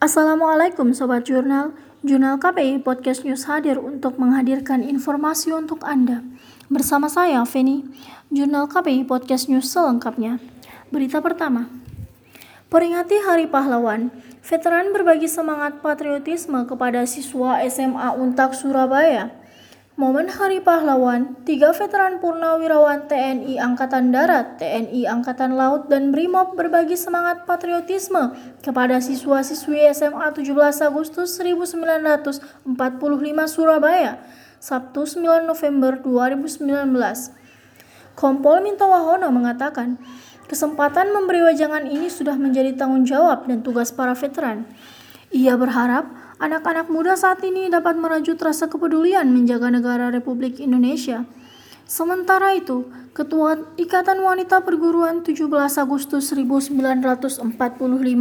Assalamualaikum Sobat Jurnal. Jurnal KPI Podcast News hadir untuk menghadirkan informasi untuk Anda. Bersama saya, Feni. Jurnal KPI Podcast News selengkapnya. Berita pertama. Peringati Hari Pahlawan. Veteran berbagi semangat patriotisme kepada siswa SMA Untak Surabaya. Momen Hari Pahlawan, tiga veteran purnawirawan TNI Angkatan Darat, TNI Angkatan Laut, dan BRIMOB berbagi semangat patriotisme kepada siswa-siswi SMA 17 Agustus 1945 Surabaya, Sabtu 9 November 2019. Kompol Minto Wahono mengatakan, kesempatan memberi wajangan ini sudah menjadi tanggung jawab dan tugas para veteran. Ia berharap anak-anak muda saat ini dapat merajut rasa kepedulian menjaga negara Republik Indonesia. Sementara itu, Ketua Ikatan Wanita Perguruan 17 Agustus 1945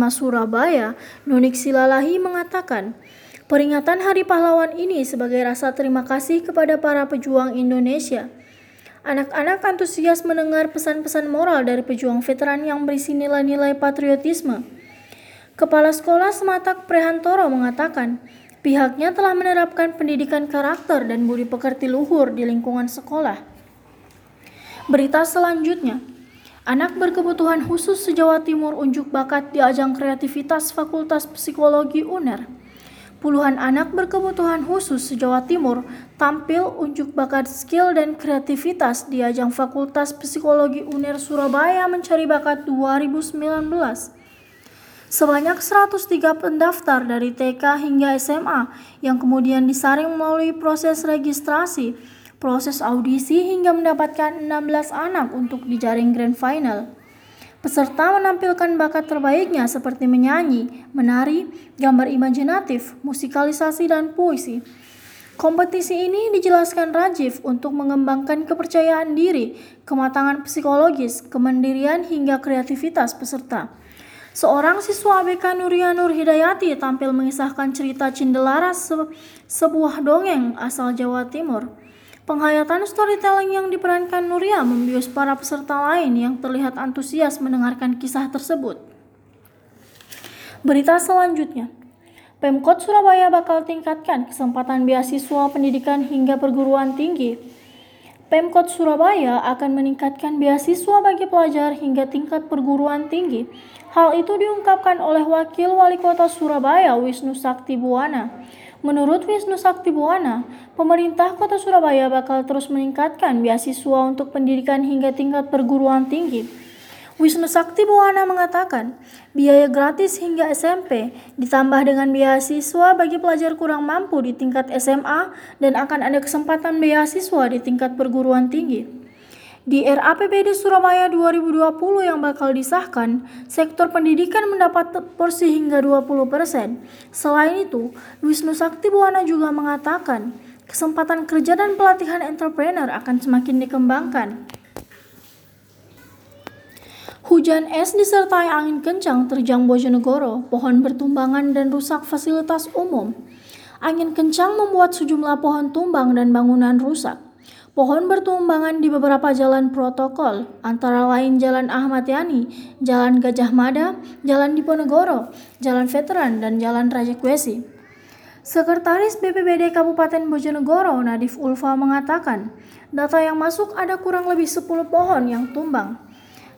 Surabaya, Nunik Silalahi mengatakan, peringatan Hari Pahlawan ini sebagai rasa terima kasih kepada para pejuang Indonesia. Anak-anak antusias mendengar pesan-pesan moral dari pejuang veteran yang berisi nilai-nilai patriotisme. Kepala Sekolah Sematak Prehantoro mengatakan, pihaknya telah menerapkan pendidikan karakter dan budi pekerti luhur di lingkungan sekolah. Berita selanjutnya, anak berkebutuhan khusus se-Jawa Timur unjuk bakat di ajang kreativitas Fakultas Psikologi UNER. Puluhan anak berkebutuhan khusus se-Jawa Timur tampil unjuk bakat skill dan kreativitas di ajang Fakultas Psikologi UNER Surabaya Mencari Bakat 2019. Sebanyak 103 pendaftar dari TK hingga SMA yang kemudian disaring melalui proses registrasi, proses audisi hingga mendapatkan 16 anak untuk dijaring grand final. Peserta menampilkan bakat terbaiknya seperti menyanyi, menari, gambar imajinatif, musikalisasi, dan puisi. Kompetisi ini dijelaskan Rajif untuk mengembangkan kepercayaan diri, kematangan psikologis, kemandirian, hingga kreativitas peserta. Seorang siswa ABK Nuria Nur Hidayati tampil mengisahkan cerita Cindelaras se sebuah dongeng asal Jawa Timur. Penghayatan storytelling yang diperankan Nuria membius para peserta lain yang terlihat antusias mendengarkan kisah tersebut. Berita selanjutnya. Pemkot Surabaya bakal tingkatkan kesempatan beasiswa pendidikan hingga perguruan tinggi Pemkot Surabaya akan meningkatkan beasiswa bagi pelajar hingga tingkat perguruan tinggi. Hal itu diungkapkan oleh Wakil Wali Kota Surabaya Wisnu Sakti Buwana. Menurut Wisnu Sakti Buwana, pemerintah Kota Surabaya bakal terus meningkatkan beasiswa untuk pendidikan hingga tingkat perguruan tinggi. Wisnu Sakti Buwana mengatakan, biaya gratis hingga SMP ditambah dengan beasiswa bagi pelajar kurang mampu di tingkat SMA dan akan ada kesempatan beasiswa di tingkat perguruan tinggi. Di RAPBD Surabaya 2020 yang bakal disahkan, sektor pendidikan mendapat porsi hingga 20%. Selain itu, Wisnu Sakti Buwana juga mengatakan, kesempatan kerja dan pelatihan entrepreneur akan semakin dikembangkan. Hujan es disertai angin kencang terjang Bojonegoro, pohon bertumbangan dan rusak fasilitas umum. Angin kencang membuat sejumlah pohon tumbang dan bangunan rusak. Pohon bertumbangan di beberapa jalan protokol, antara lain Jalan Ahmad Yani, Jalan Gajah Mada, Jalan Diponegoro, Jalan Veteran, dan Jalan Raja Kwesi. Sekretaris BPBD Kabupaten Bojonegoro, Nadif Ulfa mengatakan, data yang masuk ada kurang lebih 10 pohon yang tumbang.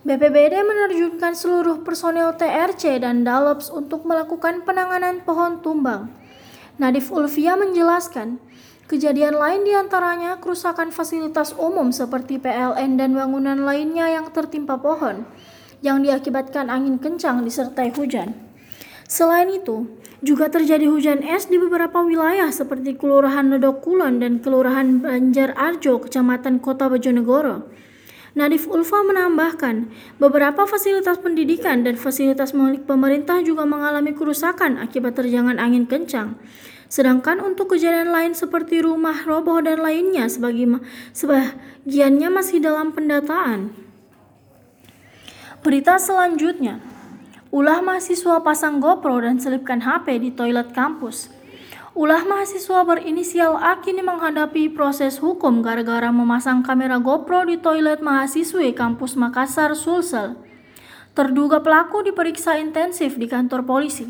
BPBD menerjunkan seluruh personel TRC dan Dalops untuk melakukan penanganan pohon tumbang. Nadif Ulfia menjelaskan, kejadian lain di antaranya kerusakan fasilitas umum seperti PLN dan bangunan lainnya yang tertimpa pohon, yang diakibatkan angin kencang disertai hujan. Selain itu, juga terjadi hujan es di beberapa wilayah seperti Kelurahan Ledok Kulon dan Kelurahan Banjar Arjo, Kecamatan Kota Bojonegoro. Nadif Ulfa menambahkan, beberapa fasilitas pendidikan dan fasilitas milik pemerintah juga mengalami kerusakan akibat terjangan angin kencang. Sedangkan untuk kejadian lain seperti rumah roboh dan lainnya sebagiannya masih dalam pendataan. Berita selanjutnya, ulah mahasiswa pasang GoPro dan selipkan HP di toilet kampus. Ulah mahasiswa berinisial A kini menghadapi proses hukum gara-gara memasang kamera GoPro di toilet mahasiswi kampus Makassar, Sulsel. Terduga pelaku diperiksa intensif di kantor polisi.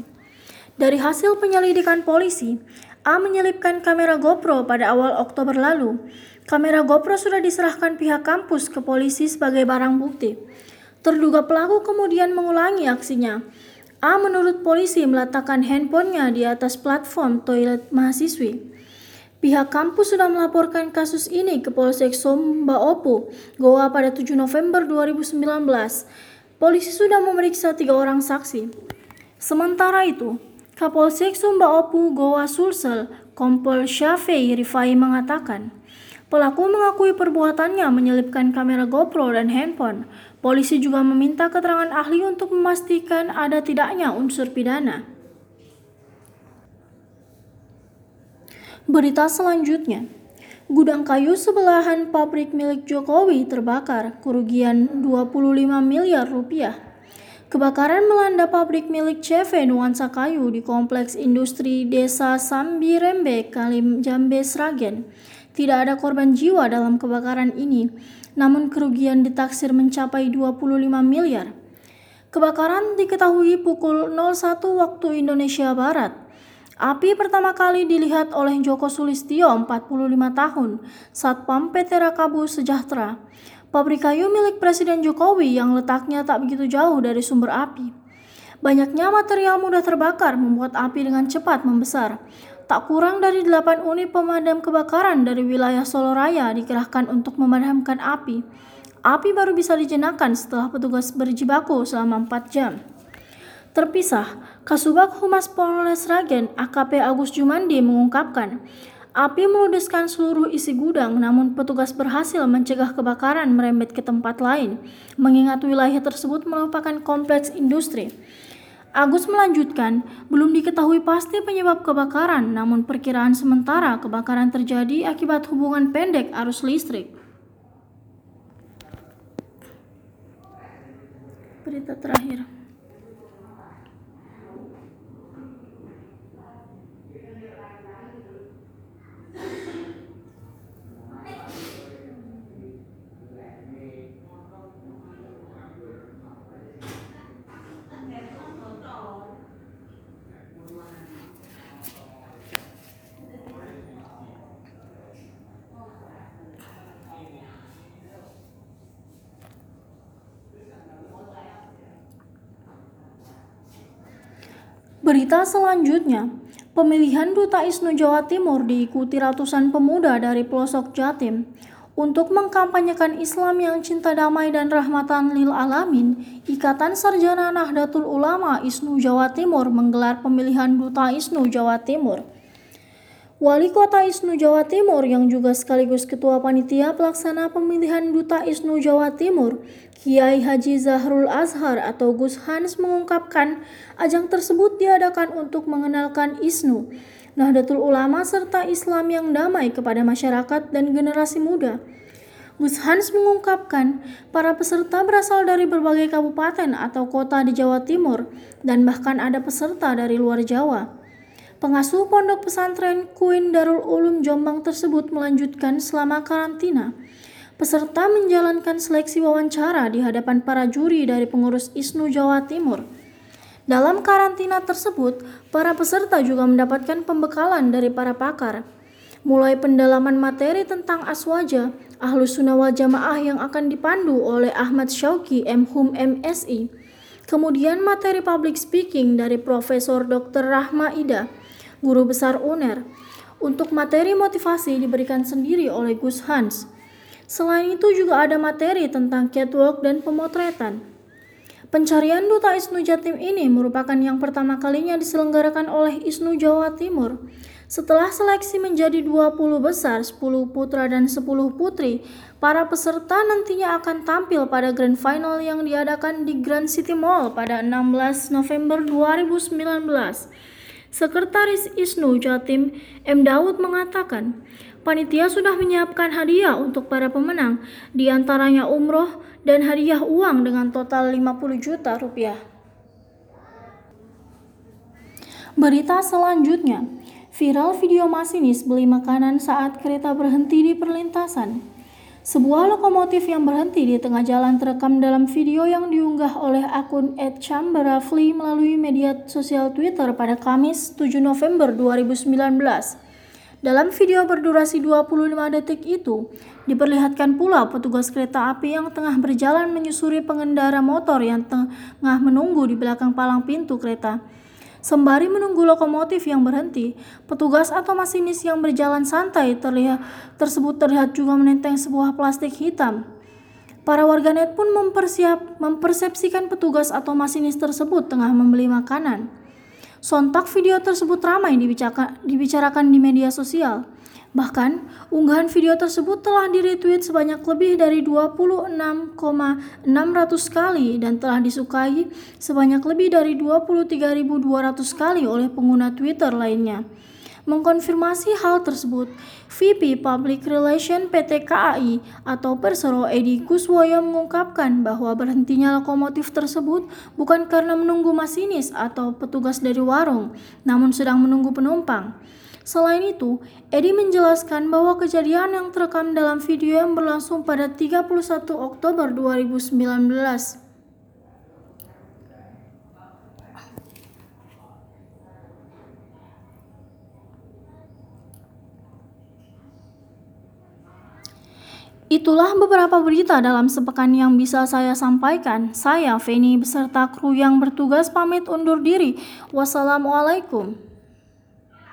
Dari hasil penyelidikan polisi, A menyelipkan kamera GoPro pada awal Oktober lalu. Kamera GoPro sudah diserahkan pihak kampus ke polisi sebagai barang bukti. Terduga pelaku kemudian mengulangi aksinya. A menurut polisi meletakkan handphonenya di atas platform toilet mahasiswi. Pihak kampus sudah melaporkan kasus ini ke Polsek Somba Opu, Goa pada 7 November 2019. Polisi sudah memeriksa tiga orang saksi. Sementara itu, Kapolsek Sumba Opu Goa Sulsel, Kompol Syafei Rifai mengatakan, pelaku mengakui perbuatannya menyelipkan kamera GoPro dan handphone. Polisi juga meminta keterangan ahli untuk memastikan ada tidaknya unsur pidana. Berita selanjutnya, gudang kayu sebelahan pabrik milik Jokowi terbakar, kerugian 25 miliar rupiah. Kebakaran melanda pabrik milik CV Nuansa Kayu di Kompleks Industri Desa Sambirembe, Kalim Jambe, Sragen. Tidak ada korban jiwa dalam kebakaran ini, namun kerugian ditaksir mencapai 25 miliar. Kebakaran diketahui pukul 01 waktu Indonesia Barat. Api pertama kali dilihat oleh Joko Sulistyo, 45 tahun, Satpam PT Rakabu Sejahtera. Pabrik kayu milik Presiden Jokowi yang letaknya tak begitu jauh dari sumber api. Banyaknya material mudah terbakar membuat api dengan cepat membesar. Tak kurang dari 8 unit pemadam kebakaran dari wilayah Solo Raya dikerahkan untuk memadamkan api. Api baru bisa dijenakkan setelah petugas berjibaku selama 4 jam. Terpisah, Kasubag Humas Polres Ragen AKP Agus Jumandi mengungkapkan, Api meludeskan seluruh isi gudang, namun petugas berhasil mencegah kebakaran merembet ke tempat lain, mengingat wilayah tersebut merupakan kompleks industri. Agus melanjutkan, belum diketahui pasti penyebab kebakaran, namun perkiraan sementara kebakaran terjadi akibat hubungan pendek arus listrik. Berita terakhir. Berita selanjutnya, pemilihan Duta ISNU Jawa Timur diikuti ratusan pemuda dari pelosok Jatim. Untuk mengkampanyekan Islam yang cinta damai dan rahmatan lil alamin, Ikatan Sarjana Nahdlatul Ulama ISNU Jawa Timur menggelar pemilihan Duta ISNU Jawa Timur. Wali Kota ISNU Jawa Timur yang juga sekaligus Ketua Panitia Pelaksana Pemilihan Duta ISNU Jawa Timur, Kiai Haji Zahrul Azhar atau Gus Hans mengungkapkan ajang tersebut diadakan untuk mengenalkan ISNU, Nahdlatul Ulama serta Islam yang damai kepada masyarakat dan generasi muda. Gus Hans mengungkapkan, para peserta berasal dari berbagai kabupaten atau kota di Jawa Timur dan bahkan ada peserta dari luar Jawa. Pengasuh pondok pesantren Queen Darul Ulum Jombang tersebut melanjutkan selama karantina. Peserta menjalankan seleksi wawancara di hadapan para juri dari pengurus ISNU Jawa Timur. Dalam karantina tersebut, para peserta juga mendapatkan pembekalan dari para pakar, mulai pendalaman materi tentang aswaja, ahlus sunnah wal jamaah yang akan dipandu oleh Ahmad Syauki MHUM MSI, kemudian materi public speaking dari Profesor Dr. Rahma Ida, guru besar UNER. Untuk materi motivasi diberikan sendiri oleh Gus Hans. Selain itu juga ada materi tentang catwalk dan pemotretan. Pencarian Duta ISNU Jatim ini merupakan yang pertama kalinya diselenggarakan oleh ISNU Jawa Timur. Setelah seleksi menjadi 20 besar, 10 putra dan 10 putri, para peserta nantinya akan tampil pada grand final yang diadakan di Grand City Mall pada 16 November 2019. Sekretaris ISNU Jatim M. Daud mengatakan, panitia sudah menyiapkan hadiah untuk para pemenang, di antaranya umroh dan hadiah uang dengan total 50 juta rupiah. Berita selanjutnya, viral video masinis beli makanan saat kereta berhenti di perlintasan. Sebuah lokomotif yang berhenti di tengah jalan terekam dalam video yang diunggah oleh akun @chamberafli melalui media sosial Twitter pada Kamis 7 November 2019. Dalam video berdurasi 25 detik itu, diperlihatkan pula petugas kereta api yang tengah berjalan menyusuri pengendara motor yang tengah menunggu di belakang palang pintu kereta. Sembari menunggu lokomotif yang berhenti, petugas atau masinis yang berjalan santai terlihat tersebut terlihat juga menenteng sebuah plastik hitam. Para warganet pun mempersiap, mempersepsikan petugas atau masinis tersebut tengah membeli makanan. Sontak video tersebut ramai dibicarakan di media sosial. Bahkan, unggahan video tersebut telah di-retweet sebanyak lebih dari 26,600 kali dan telah disukai sebanyak lebih dari 23.200 kali oleh pengguna Twitter lainnya. Mengkonfirmasi hal tersebut, VP Public Relation PT KAI atau Persero Edi Kuswoyo mengungkapkan bahwa berhentinya lokomotif tersebut bukan karena menunggu masinis atau petugas dari warung, namun sedang menunggu penumpang. Selain itu, Edi menjelaskan bahwa kejadian yang terekam dalam video yang berlangsung pada 31 Oktober 2019 Itulah beberapa berita dalam sepekan yang bisa saya sampaikan. Saya, Feni, beserta kru yang bertugas pamit undur diri. Wassalamualaikum.